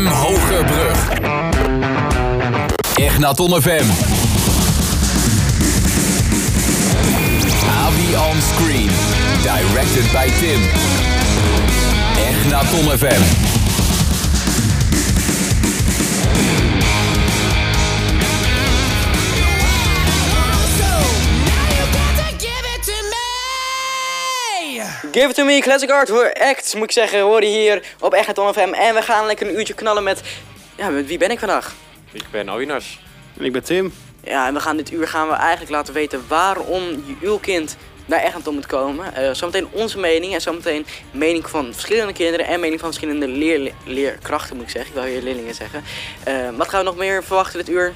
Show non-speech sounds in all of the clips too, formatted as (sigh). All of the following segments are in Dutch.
FM Hogerbrug. Egnaton FM. Avi on screen. Directed by Tim. Egnaton FM. Give it to me, Classic Art voor Act, moet ik zeggen, hoor je hier op Echeton FM. En we gaan lekker een uurtje knallen met, ja, met wie ben ik vandaag? Ik ben Awinas. En ik ben Tim. Ja, en we gaan dit uur gaan we eigenlijk laten weten waarom je, uw kind naar Echeton moet komen. Eh zometeen onze mening en zometeen mening van verschillende kinderen en mening van verschillende leer, leerkrachten, moet ik zeggen. Ik wil hier leerlingen zeggen. Eh, wat gaan we nog meer verwachten dit uur?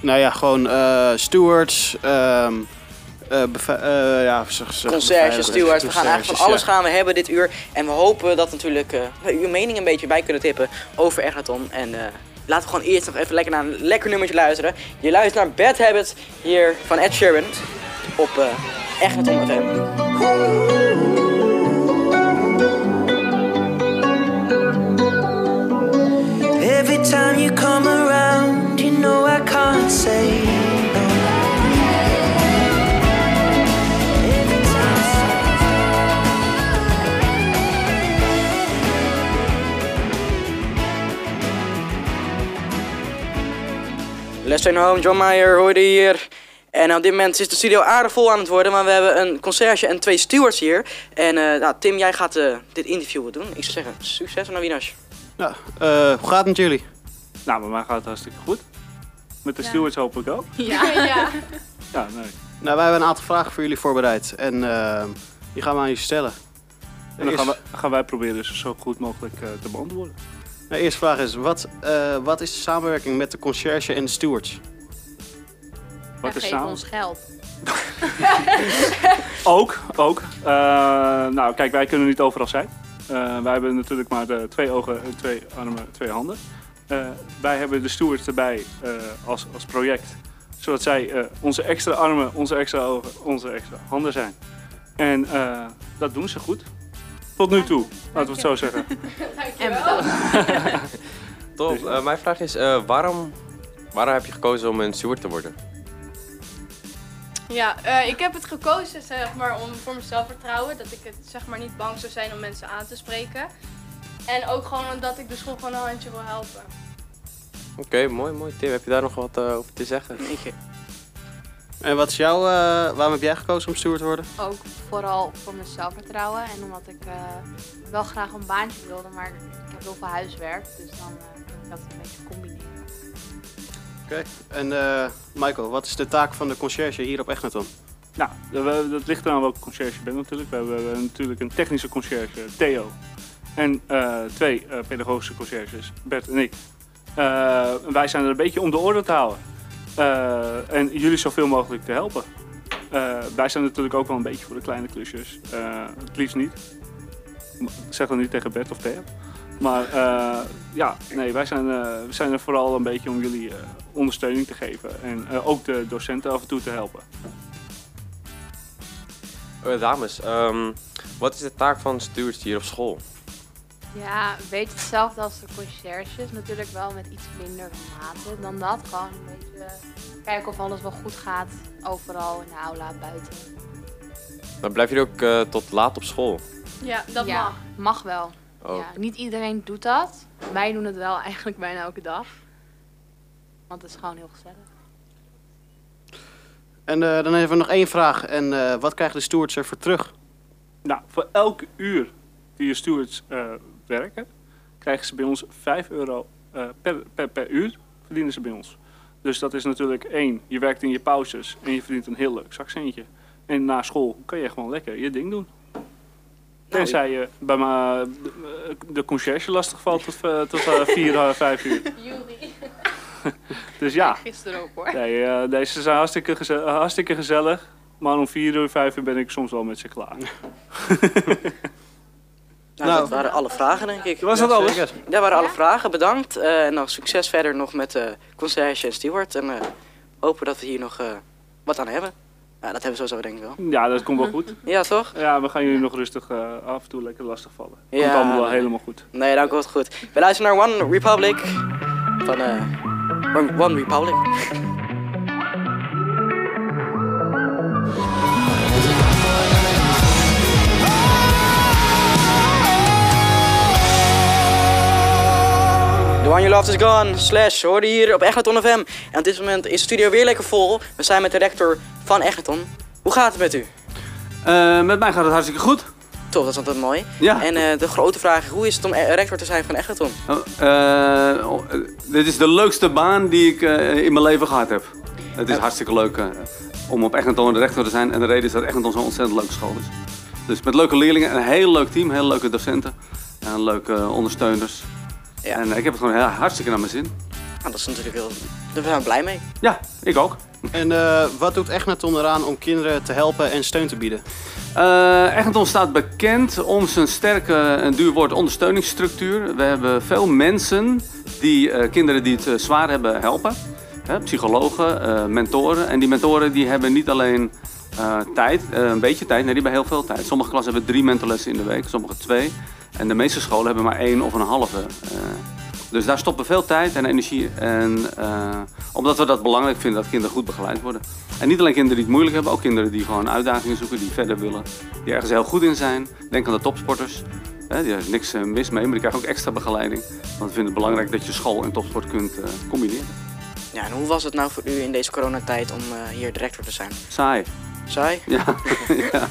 Nou ja, gewoon eh stewards, ehm eh, beve- eh, ja, Conciërge, stewards, we gaan eigenlijk van alles ja. gaan we hebben dit uur. En we hopen dat natuurlijk eh, uw mening een beetje bij kunnen tippen over Egerton. En eh, laten we gewoon eerst nog even lekker naar een lekker nummertje luisteren. Je luistert naar Bad Habits hier van Ed Sheeran op eh Egerton FM. Every time you come around, you know I can't say Train Home, John Mayer hoorde je hier. En op dit moment is de studio aardig vol aan het worden, maar we hebben een conciërge en twee stewards hier. En eh, nou, Tim, jij gaat eh, dit interview doen. Ik zou zeggen, succes naar Wienas. Ja, eh, hoe gaat het met jullie? Nou, bij mij gaat het hartstikke goed. Met de stewards hoop ik ook. (laughs) Ja. ja. (laughs) Ja, nee. Nou, wij hebben een aantal vragen voor jullie voorbereid. En die gaan we aan jullie stellen. En dan gaan, we, gaan wij proberen ze zo goed mogelijk eh, te beantwoorden. De eerste vraag is, wat, eh, wat is de samenwerking met de conciërge en de stewards? Wat is samen? ons geld. (laughs) Ook, ook. Eh, nou, kijk, wij kunnen niet overal zijn. Eh, wij hebben natuurlijk maar de twee ogen, en twee armen, twee handen. Eh, wij hebben de stewards erbij eh, als, als project. Zodat zij eh, onze extra armen, onze extra ogen, onze extra handen zijn. En eh, dat doen ze goed. Tot nu toe, laten we het zo zeggen. En bedankt. (laughs) Top. Eh, mijn vraag is, eh, waarom, waarom heb je gekozen om een steward te worden? Ja, eh, ik heb het gekozen zeg maar, om voor mijn zelfvertrouwen. Dat ik het zeg maar niet bang zou zijn om mensen aan te spreken. En ook gewoon omdat ik de school gewoon een handje wil helpen. Oké, mooi, mooi. Tim, heb je daar nog wat over te zeggen? Ik, En wat is jouw, eh, waarom heb jij gekozen om steward te worden? Ook vooral voor mijn zelfvertrouwen. En omdat ik eh, wel graag een baantje wilde, maar ik heb heel veel huiswerk. Dus dan eh, kan ik dat een beetje combineren. Oké. En eh, Michael, wat is de taak van de conciërge hier op Egnaton? Nou, dat ligt eraan welke conciërge je bent natuurlijk. We hebben natuurlijk een technische conciërge, Theo. En eh, twee eh, pedagogische conciërges, Bert en ik. Eh, wij zijn er een beetje om de orde te houden. Eh, en jullie zoveel mogelijk te helpen. Eh, wij zijn natuurlijk ook wel een beetje voor de kleine klusjes. Eh, het liefst niet. Zeg dat niet tegen Bert of Theo. Maar ja, nee, wij zijn, we zijn er vooral een beetje om jullie ondersteuning te geven. En ook de docenten af en toe te helpen. Dames, ehm, wat is de taak van stewards hier op school? Ja, een beetje hetzelfde als de conciërges. Natuurlijk wel met iets minder mate dan dat. Gewoon een beetje kijken of alles wel goed gaat. Overal in de aula, buiten. Dan blijf je ook eh, tot laat op school. Ja, dat ja, mag. mag wel. Oh. Ja, niet iedereen doet dat. Wij doen het wel (laughs) eigenlijk bijna elke dag. Want het is gewoon heel gezellig. En eh, dan hebben we nog één vraag. En eh, wat krijgen de stewards ervoor terug? Nou, voor elke uur die je stewards eh, werken, krijgen ze bij ons 5 euro eh, per, per, per uur, verdienen ze bij ons. Dus dat is natuurlijk één, je werkt in je pauzes en je verdient een heel leuk zakcentje. En na school kan je gewoon lekker je ding doen. Tenzij je bij me de, conciërge lastig valt tot, eh, tot eh, (laughs) vier, eh, vijf uur. Jury. (laughs) Dus ja, Gisteren ook hoor. nee, deze zijn hartstikke, geze- hartstikke gezellig. Maar om vier uur, vijf uur ben ik soms wel met ze klaar. (laughs) nou, Nou. dat waren alle vragen, denk ik. Was dat alles? Dat waren alle vragen, bedankt. Eh, en nog succes verder nog met uh, conciërge en steward. En eh, hopen dat we hier nog eh, wat aan hebben. Ja, dat hebben we sowieso denk ik wel. Ja, dat komt wel goed. Ja, toch? Ja, we gaan jullie nog rustig eh, af en toe lekker lastig vallen. Ja, Komt allemaal wel helemaal goed. Nee, dan komt het goed. We luisteren naar One Republic van eh One Republic. The One You Loved Is Gone, slash, hoorde hier op Egnaton FM. En op dit moment is de studio weer lekker vol. We zijn met de rector van Egnaton. Hoe gaat het met u? Eh, met mij gaat het hartstikke goed. Toch, dat is altijd mooi. Ja. En eh, de grote vraag is, hoe is het om eh, rector te zijn van Egnaton? Oh, oh, dit is de leukste baan die ik in mijn leven gehad heb. Het is hartstikke leuk om op Eggenton de rector te zijn. En de reden is dat Eggenton zo'n ontzettend leuke school is. Dus met leuke leerlingen, een heel leuk team, hele leuke docenten. En leuke ondersteuners. Ja. En eh, ik heb het gewoon heel, hartstikke naar mijn zin. Nou, dat is natuurlijk heel... Daar zijn we blij mee. Ja, ik ook. En eh, wat doet Egnaton eraan om kinderen te helpen en steun te bieden? Eh Eggenton staat bekend om zijn sterke, en duur woord, ondersteuningsstructuur. We hebben veel mensen die eh, kinderen die het zwaar hebben helpen. Hè, psychologen, eh, mentoren. En die mentoren die hebben niet alleen eh, tijd, een beetje tijd, nee, die hebben heel veel tijd. Sommige klassen hebben drie mentorlessen in de week, sommige twee. En de meeste scholen hebben maar één of een halve. eh. dus daar stoppen veel tijd en energie. En eh, omdat we dat belangrijk vinden dat kinderen goed begeleid worden. En niet alleen kinderen die het moeilijk hebben, ook kinderen die gewoon uitdagingen zoeken, die verder willen. Die ergens heel goed in zijn. Denk aan de topsporters. Hè, daar is niks eh, mis mee, maar die krijgen ook extra begeleiding. Want we vinden het belangrijk dat je school en topsport kunt combineren. Ja, en hoe was het nou voor u in deze coronatijd om hier director te zijn? Saai. Saai? (laughs) Ja, ja.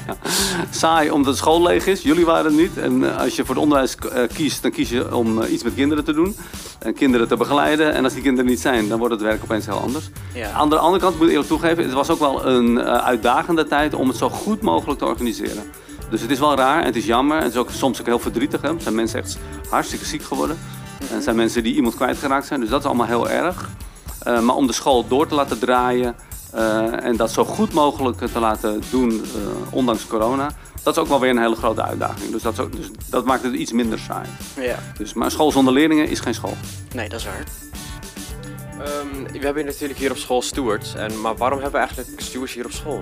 saai omdat de school leeg is. Jullie waren het niet. En eh, als je voor het onderwijs eh, kiest, dan kies je om eh, iets met kinderen te doen. En kinderen te begeleiden. En als die kinderen niet zijn, dan wordt het werk opeens heel anders. Ja. Aan de andere kant moet ik eerlijk toegeven, het was ook wel een uitdagende tijd om het zo goed mogelijk te organiseren. Dus het is wel raar en het is jammer. En het is ook soms ook heel verdrietig. Hè. Er zijn mensen echt hartstikke ziek geworden. En er zijn mensen die iemand kwijtgeraakt zijn. Dus dat is allemaal heel erg. Maar om de school door te laten draaien eh, en dat zo goed mogelijk te laten doen, eh, ondanks corona, dat is ook wel weer een hele grote uitdaging. Dus dat, ook, dus dat maakt het iets minder saai. Ja. Dus, maar een school zonder leerlingen is geen school. Nee, dat is waar. Ehm, we hebben natuurlijk hier op school stewards. En, maar waarom hebben we eigenlijk stewards hier op school?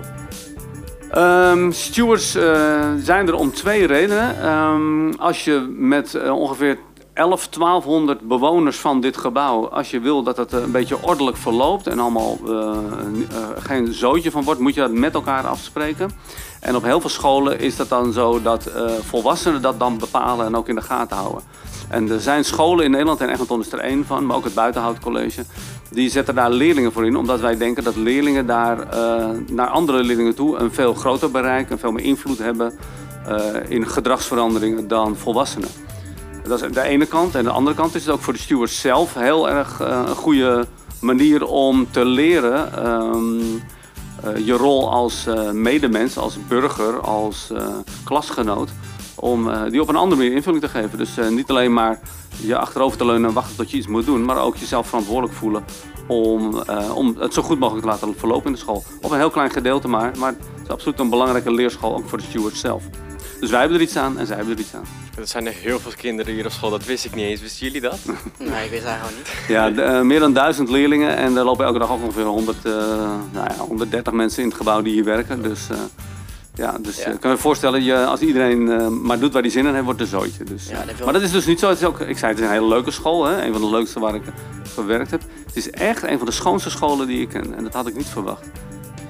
Ehm, stewards eh, zijn er om twee redenen. Ehm, als je met ongeveer 11, 1200 bewoners van dit gebouw, als je wil dat het eh, een beetje ordelijk verloopt en allemaal eh, eh, geen zootje van wordt, moet je dat met elkaar afspreken. En op heel veel scholen is dat dan zo dat volwassenen dat dan bepalen en ook in de gaten houden. En er zijn scholen in Nederland, en Egmonton is er één van, maar ook het Buitenhout College, die zetten daar leerlingen voor in, omdat wij denken dat leerlingen daar naar andere leerlingen toe een veel groter bereik en veel meer invloed hebben in gedragsveranderingen dan volwassenen. Dat is de ene kant. En de andere kant is het ook voor de stewards zelf heel erg eh, een goede manier om te leren ehm, eh, je rol als eh, medemens, als burger, als klasgenoot. Om die op een andere manier invulling te geven. Dus niet alleen maar je achterover te leunen en wachten tot je iets moet doen, maar ook jezelf verantwoordelijk voelen om, om het zo goed mogelijk te laten verlopen in de school. Op een heel klein gedeelte maar, maar het is absoluut een belangrijke leerschool ook voor de stewards zelf. Dus wij hebben er iets aan en zij hebben er iets aan. Er zijn er heel veel kinderen hier op school, dat wist ik niet eens. Wisten jullie dat? (laughs) Nee, ik het eigenlijk niet. Ja, de- eh, meer dan duizend leerlingen en er lopen elke dag ook ongeveer 100, eh, nou ja, 130 mensen in het gebouw die hier werken. Dus, eh, ja, dus Ja. kan je voorstellen, je, als iedereen eh, maar doet waar hij zin in heeft, wordt het een zooitje. Dus, Ja, dat Maar dat is dus niet zo. Het is ook, ik zei, het is een hele leuke school, hè? een van de leukste waar ik gewerkt heb. Het is echt een van de schoonste scholen die ik ken en dat had ik niet verwacht.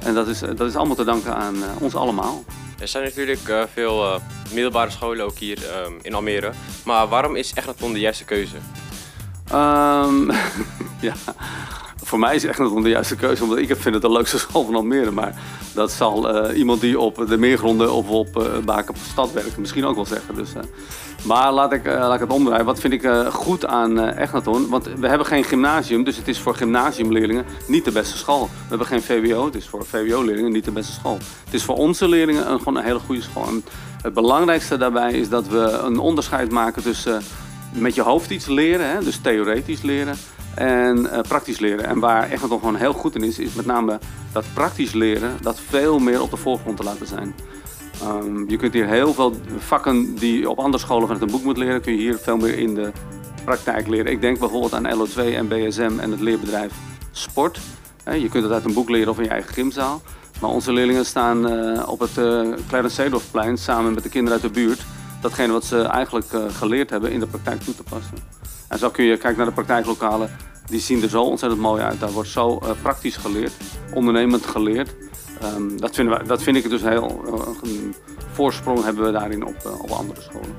En dat is, dat is allemaal te danken aan ons allemaal. Er zijn natuurlijk eh, veel eh, middelbare scholen ook hier ehm, in Almere. Maar waarom is Egnaton de juiste keuze? Ehm, (laughs) ja, voor mij is echt nog de juiste keuze, omdat ik vind het de leukste school van Almere. Maar dat zal eh, iemand die op de meergronden of op uh, Baken stad werkt misschien ook wel zeggen. Dus, eh, maar laat ik, laat ik het omdraaien. Wat vind ik goed aan Egnaton? Want we hebben geen gymnasium, dus het is voor gymnasiumleerlingen niet de beste school. We hebben geen VWO, het is voor VWO-leerlingen niet de beste school. Het is voor onze leerlingen een, gewoon een hele goede school. Het belangrijkste daarbij is dat we een onderscheid maken tussen met je hoofd iets leren, hè, dus theoretisch leren, en uh, praktisch leren. En waar echt nog gewoon heel goed in is, is met name dat praktisch leren, dat veel meer op de voorgrond te laten zijn. Um, je kunt hier heel veel vakken die je op andere scholen vanuit een boek moet leren, kun je hier veel meer in de praktijk leren. Ik denk bijvoorbeeld aan LO2 en BSM en het leerbedrijf sport. Je kunt het uit een boek leren of in je eigen gymzaal. Maar onze leerlingen staan eh, op het uh, Clarence Seedorfplein samen met de kinderen uit de buurt. Datgene wat ze eigenlijk eh, geleerd hebben in de praktijk toe te passen. En zo kun je kijken naar de praktijklokalen. Die zien er zo ontzettend mooi uit. Daar wordt zo eh, praktisch geleerd, ondernemend geleerd. Ehm, dat, vinden wij, dat vind ik dus heel eh, een voorsprong hebben we daarin op, eh, op andere scholen.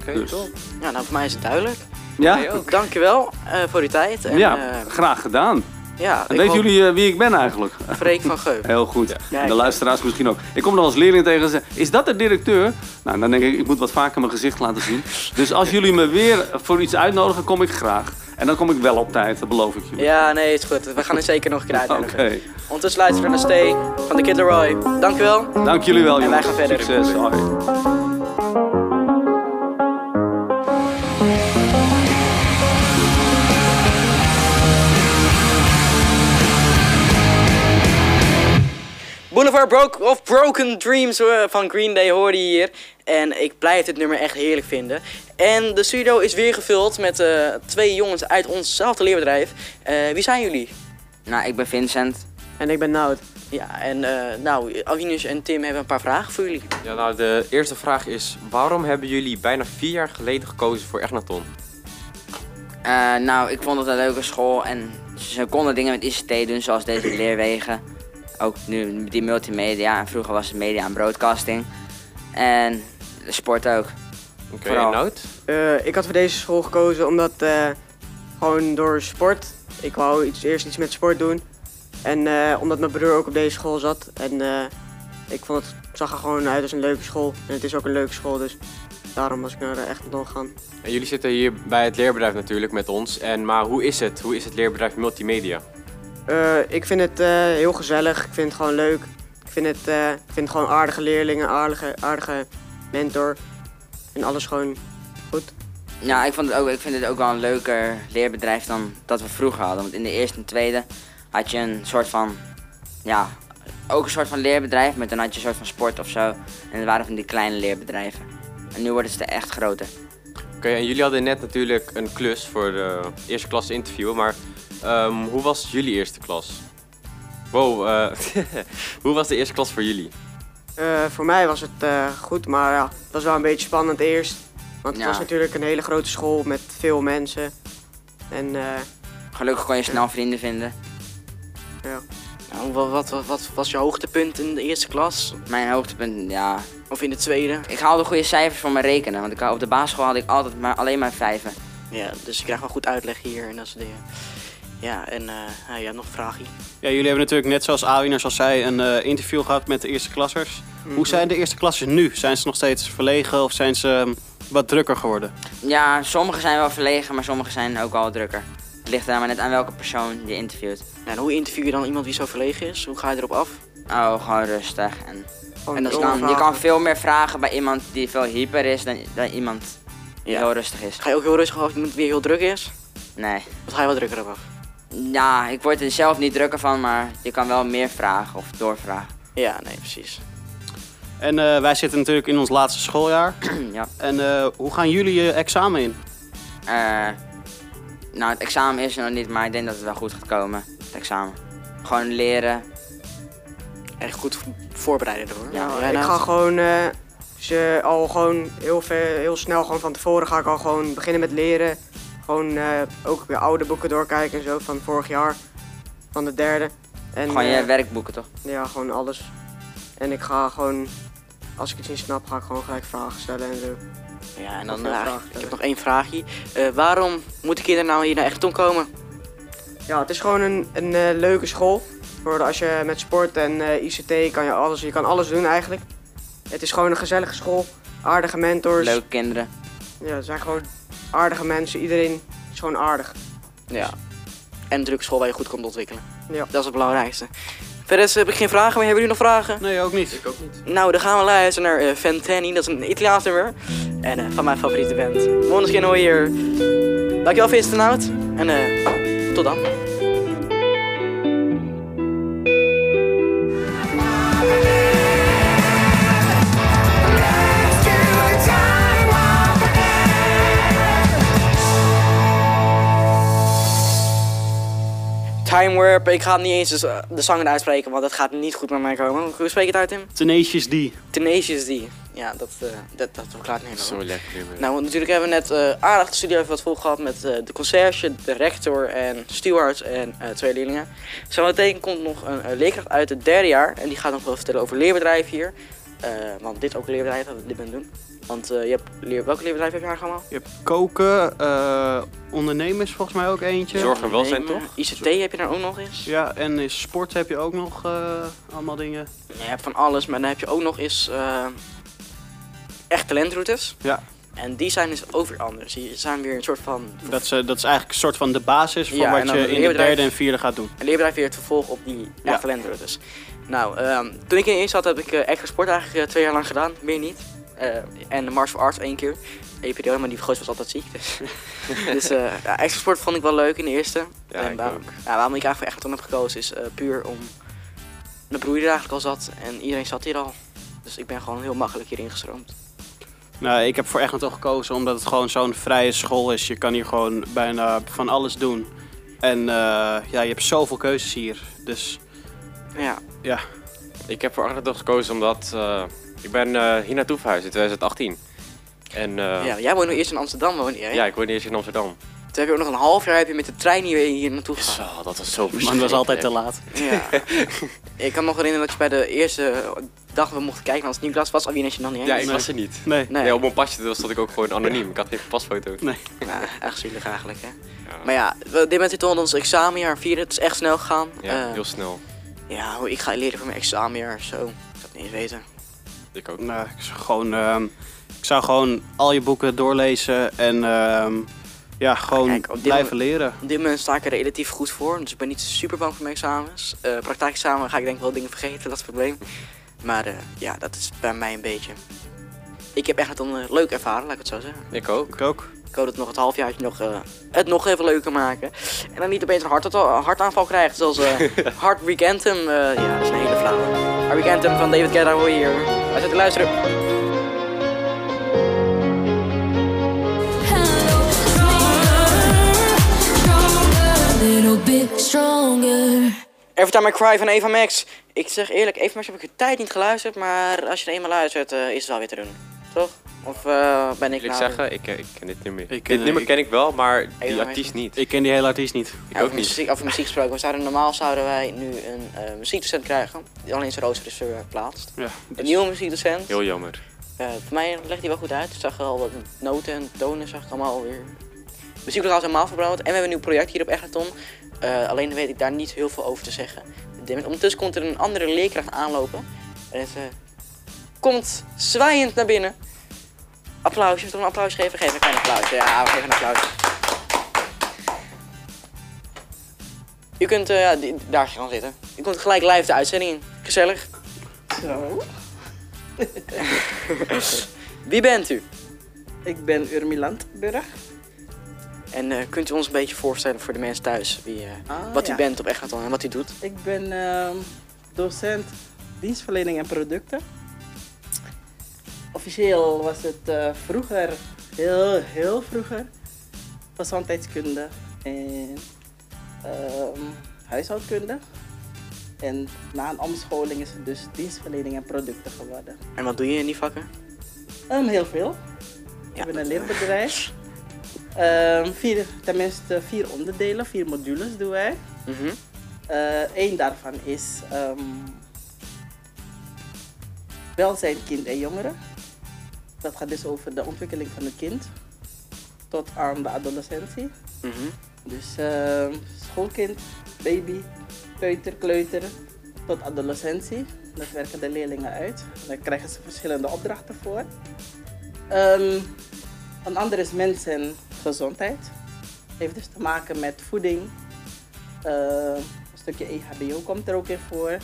Oké, Dus. top. Ja, nou voor mij is het duidelijk. Ja. Dankjewel voor uw tijd. En, ja graag gedaan. Ja, En weten jullie eh, wie ik ben eigenlijk? Freek van Geu. (laughs) Heel goed. Ja, En de luisteraars misschien ook. Ik kom dan als leerling tegen en zeg, is dat de directeur? Nou, dan denk ik, ik moet wat vaker mijn gezicht laten zien. Dus als jullie me weer voor iets uitnodigen, kom ik graag. En dan kom ik wel op tijd, dat beloof ik jullie. Ja, nee, is goed. We gaan het zeker nog een keer (laughs) Oké. uitnodigen. Ondertussen luisteren we naar Stay van de Kid Leroy. Dankjewel. Dank jullie wel, En wij jongens. gaan verder. Succes. Hoi. Boulevard Broke of Broken Dreams eh, van Green Day hoorde je hier. En ik blijf dit nummer echt heerlijk vinden. En de studio is weer gevuld met eh, twee jongens uit onszelfde leerbedrijf. Eh, wie zijn jullie? Nou, ik ben Vincent. En ik ben Nout. Ja, en eh, nou, Avinus en Tim hebben een paar vragen voor jullie. Ja, nou, de eerste vraag is: waarom hebben jullie bijna vier jaar geleden gekozen voor Egnaton? Eh, nou, ik vond het een leuke school en ze konden dingen met ICT doen, zoals deze (clears throat) leerwegen. Ook nu die multimedia en vroeger was het media en broadcasting. En de sport ook. Oké, Vooral. en Nout? Eh, ik had voor deze school gekozen omdat eh, gewoon door sport. Ik wou iets, eerst iets met sport doen. En eh, omdat mijn broer ook op deze school zat. En eh, ik vond het zag er gewoon uit als een leuke school. En het is ook een leuke school, dus daarom was ik naar de Echtendon gegaan. En jullie zitten hier bij het leerbedrijf natuurlijk met ons. En, maar hoe is het? Hoe is het leerbedrijf multimedia? Eh, ik vind het eh, heel gezellig. Ik vind het gewoon leuk. Ik vind het, eh, ik vind het gewoon aardige leerlingen, aardige, aardige mentor. En alles gewoon goed. Ja, ik, vond het ook, ik vind het ook wel een leuker leerbedrijf dan dat we vroeger hadden. Want in de eerste en tweede had je een soort van, ja, ook een soort van leerbedrijf, maar dan had je een soort van sport of zo. En dat waren van die kleine leerbedrijven. En nu worden ze echt groter. Oké, en jullie hadden net natuurlijk een klus voor de eerste klas interview. Maar ehm, hoe was jullie eerste klas? Wow, eh, (laughs) hoe was de eerste klas voor jullie? Eh, voor mij was het eh, goed, maar ja, het was wel een beetje spannend eerst. Want het Ja. was natuurlijk een hele grote school met veel mensen. En eh, Gelukkig kon je snel vrienden vinden. ja. Nou, wat, wat, wat, wat was je hoogtepunt in de eerste klas? Mijn hoogtepunt, ja. Of in de tweede? Ik haalde goede cijfers voor mijn rekenen, want ik, op de basisschool had ik altijd maar, alleen maar vijven. Ja, dus je krijgt wel goed uitleg hier en dat soort dingen. Ja, en eh nou, je hebt nog een vraagje. Ja, jullie hebben natuurlijk net zoals Awiners al zei een eh, interview gehad met de eerste klassers. Hoe zijn de eerste klassers nu? Zijn ze nog steeds verlegen of zijn ze ehm, wat drukker geworden? Ja, sommigen zijn wel verlegen, maar sommigen zijn ook wel drukker. Het ligt er maar net aan welke persoon je interviewt. Ja, en hoe interview je dan iemand die zo verlegen is? Hoe ga je erop af? Oh, gewoon rustig. En, Gewoon en je, doorvragen. kan, je kan veel meer vragen bij iemand die veel hyper is dan, dan iemand die Ja. heel rustig is. Ga je ook heel rustig af als iemand die heel druk is? Nee. Of ga je wel drukker op af? Ja, ik word er zelf niet drukker van, maar je kan wel meer vragen of doorvragen. Ja, nee, precies. En eh, wij zitten natuurlijk in ons laatste schooljaar. (clears throat) ja. En eh, hoe gaan jullie je examen in? Eh, nou, het examen is er nog niet, maar ik denk dat het wel goed gaat komen. Het examen. Gewoon leren. Echt goed voorbereiden hoor. Ja, Nou, ik ga gewoon eh, ze al gewoon heel, veel, heel snel gewoon van tevoren ga ik al gewoon beginnen met leren. Gewoon eh, ook weer oude boeken doorkijken en zo van vorig jaar. Van de derde. En, Gewoon je eh, werkboeken toch? Ja, gewoon alles. En ik ga gewoon, als ik iets niet snap, ga ik gewoon gelijk vragen stellen en zo. Ja, en dan eh, vragen ik heb nog één vraagje. Waarom moeten kinderen nou hier naar Echton komen? Ja, het is gewoon een, een leuke school. Voor als je met sport en ICT kan je alles, je kan alles doen eigenlijk. Het is gewoon een gezellige school, aardige mentors. Leuke kinderen. Ja, het zijn gewoon aardige mensen. Iedereen is gewoon aardig. Ja. En natuurlijk een school waar je goed kunt ontwikkelen. Ja. Dat is het belangrijkste. Verder heb ik geen vragen meer. Hebben jullie nog vragen? Nee, ook niet. Ik ook niet. Nou, dan gaan we luisteren naar eh, Ventani. Dat is een Italiaans nummer. En eh, van mijn favoriete band. Måneskin hoor je hier. Dankjewel Vincent en Hout. En eh, tot dan. Time Warp. Ik ga niet eens de, de zanger uitspreken, want dat gaat niet goed met mij komen. Hoe spreek je het uit, Tim? Tenacious D. Tenacious D. Ja, dat, eh dat, dat verklaart. Zo lekker. Nou, natuurlijk hebben we net eh aardig de studio even wat vol gehad met eh, de conciërge, de rector en steward en eh, twee leerlingen. Zometeen komt nog een leerkracht uit het derde jaar en die gaat nog wel vertellen over leerbedrijf hier. Eh, want dit ook een leerbedrijf dat we dit ben doen. Want eh, je hebt leer, welke leerbedrijf heb je eigenlijk allemaal? Je hebt koken, eh, ondernemers volgens mij ook eentje. Zorg en welzijn toch? ICT heb je daar ook nog eens. Ja, en in sport heb je ook nog eh, allemaal dingen. Je hebt van alles, maar dan heb je ook nog eens eh echt talentroutes. Ja. En die zijn dus ook weer anders. Die zijn weer een soort van Dat is, dat is eigenlijk een soort van de basis voor Ja, wat je in de derde en vierde gaat doen. Een leerbedrijf weer het vervolg op die ja. talentroutes. Nou, ehm, toen ik in eerste zat, heb ik extra sport eigenlijk eh, twee jaar lang gedaan. Meer niet. Eh, en de martial arts één keer. Eén periode, maar die goos was altijd ziek. Dus, (laughs) dus ja, extra sport vond ik wel leuk in de eerste. Ja, en ik waarom, ook. ja, waarom ik eigenlijk voor Egerton heb gekozen is puur om... Mijn broer er eigenlijk al zat en iedereen zat hier al. Dus ik ben gewoon heel makkelijk hier ingestroomd. Nou, ik heb voor Egmond gekozen omdat het gewoon zo'n vrije school is. Je kan hier gewoon bijna van alles doen. En ja, je hebt zoveel keuzes hier. Dus Ja. Ja. Ik heb voor Arnhem gekozen omdat eh, ik ben eh, hier naartoe verhuisd in 2018. En eh, ja, jij woonde eerst in Amsterdam, woonde jij? ja, ik woonde eerst in Amsterdam. Toen heb je ook nog een half jaar heb je met de trein hier, hier naartoe gegaan. Zo, dat was zo Maar het was altijd te laat. Ja. (laughs) ik kan me nog herinneren dat je bij de eerste dag we mochten kijken, want het nieuw was Alwin als je dan niet Ja, ik was er niet. Nee. Nee. Nee, op mijn pasje stond ik ook gewoon anoniem. Ik had geen pasfoto. Nee. Ja, echt zielig eigenlijk, hè. Ja. Maar ja, dit bent toen ons examenjaar vieren. Het is echt snel gegaan. Ja, heel snel. Ja, hoe ik ga leren voor mijn examenjaar, zo. Ik dat niet eens weten. Ik ook. Nou, ik zou gewoon, ehm, ik zou gewoon al je boeken doorlezen en ehm, ja, gewoon Kijk, op dit blijven moment- leren. Op dit moment sta ik er relatief goed voor, dus ik ben niet super bang voor mijn examens. Eh praktijkexamen ga ik denk ik wel dingen vergeten, dat is het probleem. Maar eh, ja, dat is bij mij een beetje. Ik heb echt een uh, leuk ervaren, laat ik het zo zeggen. Ik ook. Ik ook. Ik hoop dat nog het halfjaartje nog, eh, het nog even leuker maken. En dan niet opeens een hart, hartaanval krijgt, zoals eh (laughs) Heartbreak Anthem. eh, ja, dat is een hele flauwe. Heartbreak Anthem van David Guetta hoor je hier. Wij zitten te luisteren. little bit stronger. Every Time I Cry van Eva Max. Ik zeg eerlijk, Eva Max heb ik een tijd niet geluisterd, maar als je er eenmaal luistert, eh, is het wel weer te doen. Toch? Of eh, ben ik Wil ik nou... zeggen, ik, ik ken dit nummer. Ik ken- dit nummer ik- ken ik wel, maar die artiest niet. Ik ken die hele artiest niet. Ik Ja, ook over, niet. muziek, over muziek gesproken, we zouden, normaal zouden wij nu een eh, muziekdocent krijgen, die alleen zijn rooster is verplaatst. Ja, Een nieuwe muziekdocent. Heel jammer. Eh, voor mij legt hij wel goed uit. Ik zag al wat noten en tonen, zag ik allemaal alweer. Muzieklokaal is helemaal verbouwd. En we hebben een nieuw project hier op Egerton. Eh, alleen weet ik daar niet heel veel over te zeggen. Ondertussen komt er een andere leerkracht aanlopen. En ze komt zwaaiend naar binnen. Applausje, toch een applaus geven? Geef een klein applaus. Ja, we geven een applaus. U kunt ja, die- daar gaan zitten. U komt gelijk live de uitzending in. Gezellig. Zo, (laughs) Wie bent u? ik ben Urmi Landburg. En eh, kunt u ons een beetje voorstellen voor de mensen thuis wie, eh, Ah, wat u bent op Egerton en wat u doet? Ik ben ehm, docent dienstverlening en producten. Officieel was het eh, vroeger, heel, heel vroeger, gezondheidskunde en ehm, huishoudkunde. En na een omscholing is het dus dienstverlening en producten geworden. En wat doe je in die vakken? Ehm, heel veel. Ja. Ik ben een leerbedrijf. Ehm, vier, tenminste vier onderdelen, vier modules doen wij. Mhm. Eén daarvan is welzijn kind en jongeren. Dat gaat dus over de ontwikkeling van het kind tot aan de adolescentie. Mhm. Dus ehm, schoolkind, baby, peuter, kleuter tot adolescentie. Dat werken de leerlingen uit. Daar krijgen ze verschillende opdrachten voor. Ehm, een ander is mens en gezondheid. Heeft dus te maken met voeding. Eh, een stukje EHBO komt er ook in voor.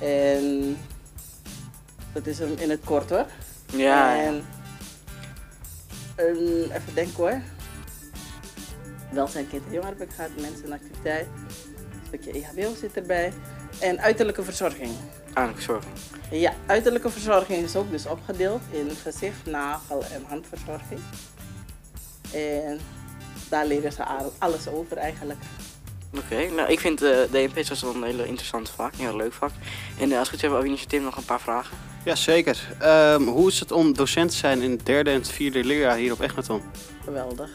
En dat is hem in het kort hoor. Ja. En, ehm, even denken hoor. Welzijn kind en jongeren heb ik gehad, mensen en activiteit. Een stukje EHBO zit erbij. En uiterlijke verzorging. Aan verzorging. Ja, uiterlijke verzorging is ook dus opgedeeld in gezicht, nagel en handverzorging. En daar leren ze al- alles over eigenlijk. Oké, nou ik vind eh DNP was wel een hele interessante vak, een heel leuk vak. En eh, als ik het heb, Awinas en Tim nog een paar vragen. Ja, zeker. Ehm, hoe is het om docent te zijn in het derde en het vierde leerjaar hier op Egnaton? Geweldig.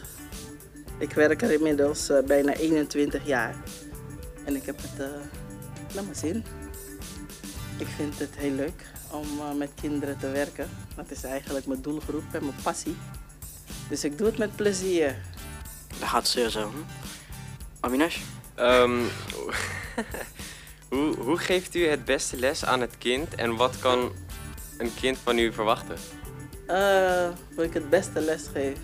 Ik werk er inmiddels eh, bijna 21 jaar. En ik heb het uh, naar mijn zin. Ik vind het heel leuk om uh, met kinderen te werken. Dat is eigenlijk mijn doelgroep en mijn passie. Dus ik doe het met plezier. Daar gaat zeer zo. Awinas? Ehm, (laughs) hoe, hoe geeft u het beste les aan het kind en wat kan een kind van u verwachten? Uh, hoe ik het beste les geef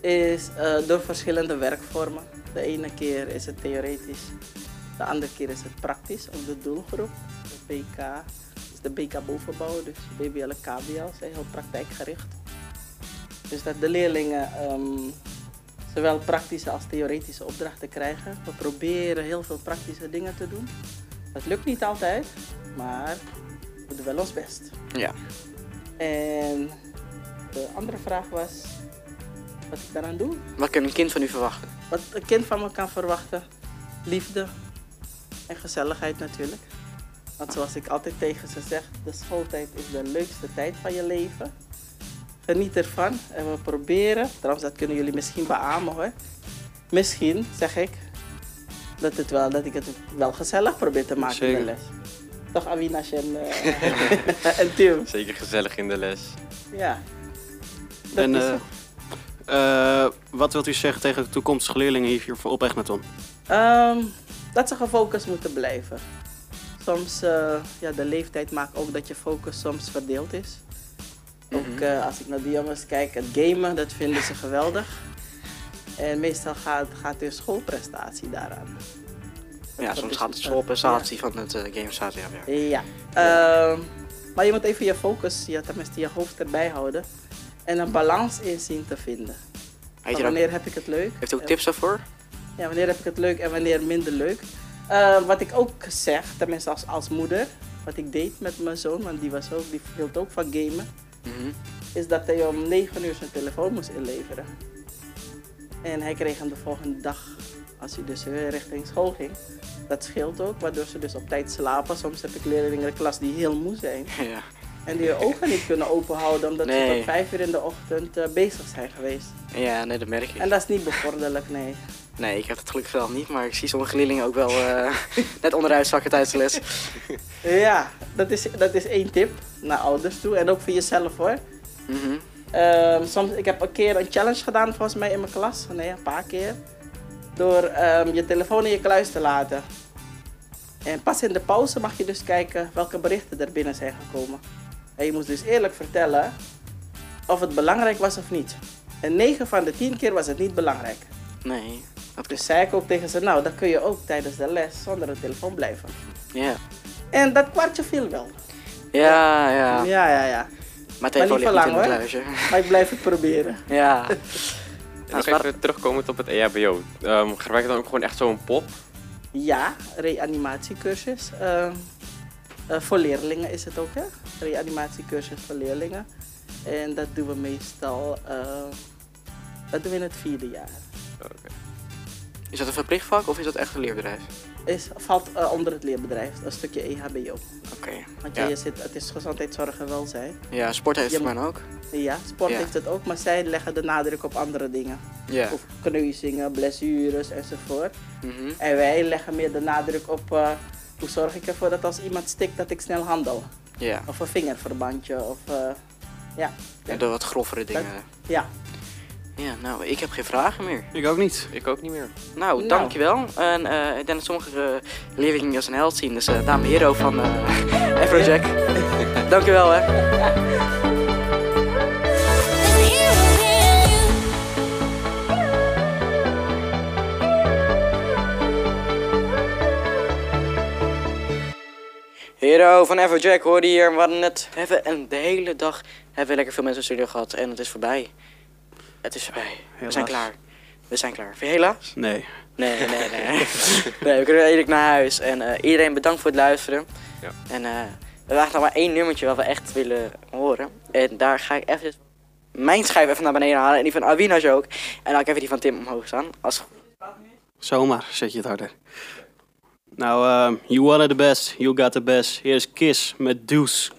is uh, door verschillende werkvormen. De ene keer is het theoretisch, de andere keer is het praktisch op de doelgroep. De BK is de BK bovenbouw, dus BBL en KBL zijn heel praktijkgericht. Dus dat de leerlingen um, zowel praktische als theoretische opdrachten krijgen. We proberen heel veel praktische dingen te doen. Dat lukt niet altijd, maar we doen wel ons best. Ja. En de andere vraag was wat ik daaraan doe. Wat kan een kind van u verwachten? Wat een kind van me kan verwachten? Liefde en gezelligheid natuurlijk. Want zoals ik altijd tegen ze zeg, de schooltijd is de leukste tijd van je leven. Geniet ervan en we proberen, trouwens dat kunnen jullie misschien beamen hoor. Misschien, zeg ik, dat, het wel, dat ik het wel gezellig probeer te maken Zeker. in de les. Toch Avinash en, uh, en Tim? Zeker gezellig in de les. Ja. Dat En is eh, het. eh, wat wilt u zeggen tegen de toekomstige leerlingen hier op Egnaton? Ehm, dat ze gefocust moeten blijven. Soms, eh, ja, de leeftijd maakt ook dat je focus soms verdeeld is. Ook eh, als ik naar die jongens kijk, het gamen, dat vinden ze geweldig. En meestal gaat, gaat de schoolprestatie daaraan. Ja, soms gaat het, schoolprestatie van het uh, game staat ja. ja. Ehm, maar je moet even je focus, ja, tenminste je hoofd erbij houden. En een balans in zien te vinden. Van wanneer heb ik het leuk? heeft u ook tips daarvoor? Ja, wanneer heb ik het leuk en wanneer minder leuk. Eh, wat ik ook zeg, tenminste als, als moeder, wat ik deed met mijn zoon, want die, was ook, die hield ook van gamen, Mhm. is dat hij om 9 uur zijn telefoon moest inleveren. En hij kreeg hem de volgende dag, als hij dus weer richting school ging. Dat scheelt ook, waardoor ze dus op tijd slapen. Soms heb ik leerlingen in de klas die heel moe zijn. (laughs) Ja. En die hun ogen niet kunnen openhouden omdat ze tot 5 uur in de ochtend eh, bezig zijn geweest. ja, nee, dat merk ik. En dat is niet bevorderlijk, nee. (laughs) Nee, ik heb het gelukkig wel niet, maar ik zie sommige leerlingen ook wel eh, (laughs) net onderuit zakken tijdens de les. Ja, dat is, dat is één tip naar ouders toe en ook voor jezelf hoor. Mhm. Ehm, soms, ik heb een keer een challenge gedaan volgens mij in mijn klas, nee, een paar keer. Door ehm, je telefoon in je kluis te laten. En pas in de pauze mag je dus kijken welke berichten er binnen zijn gekomen. En je moest dus eerlijk vertellen of het belangrijk was of niet. En 9 van de 10 keer was het niet belangrijk. Nee. Dus zei ik ook tegen ze, nou dan kun je ook tijdens de les zonder de telefoon blijven. Ja. En dat kwartje viel wel. Ja, ja. Ja, ja, ja. Maar telefoon niet voor lang, het hoor. Maar ik blijf het proberen. Ja. (laughs) Nog even terugkomend op het E EHBO. Ehm gebruik je dan ook gewoon echt zo'n pop? Ja, reanimatiecursus. Ehm, eh, voor leerlingen is het ook, hè? Reanimatiecursus voor leerlingen. En dat doen we meestal, eh, dat doen we in het vierde jaar. Is dat een verplicht vak of is dat echt een leerbedrijf? Is, valt eh, onder het leerbedrijf, een stukje EHBO. Oké. Want je, Ja. je zit, het is gezondheidszorg en welzijn. Ja, sport heeft Je het maar ook. Ja, sport Ja. heeft het ook, maar zij leggen de nadruk op andere dingen. Ja. Of kneuzingen, blessures enzovoort. Mhm. En wij leggen meer de nadruk op eh, hoe zorg ik ervoor dat als iemand stikt dat ik snel handel. Ja. Of een vingerverbandje of eh, ja. En de wat grovere dingen. Ja. Ja, nou, ik heb geen vragen meer. Ik ook niet. Ik ook niet meer. Nou, Nou. dankjewel. En eh, ik denk dat sommige eh, leerlingen als een held zien. Dus uh, dame hero van uh, (laughs) Afrojack. (laughs) dankjewel hè. Hero van Everjack hoorde hier. We hadden net even en de hele dag hebben we lekker veel mensen in de studio gehad en het is voorbij. Het is voorbij. We zijn klaar. We zijn klaar. Vind je helaas? Nee. Nee, nee, nee. (laughs) nee, we kunnen eigenlijk naar huis. En eh, iedereen bedankt voor het luisteren. Ja. En eh, we hebben nog maar één nummertje wat we echt willen horen. En daar ga ik even mijn schijf even naar beneden halen. En die van Avina's ook. En dan ga ik even die van Tim omhoog staan. Als... Zomaar zet je het harder. Nou, ehm, you wanted the best, you got the best. Hier is Kiss met Deuce.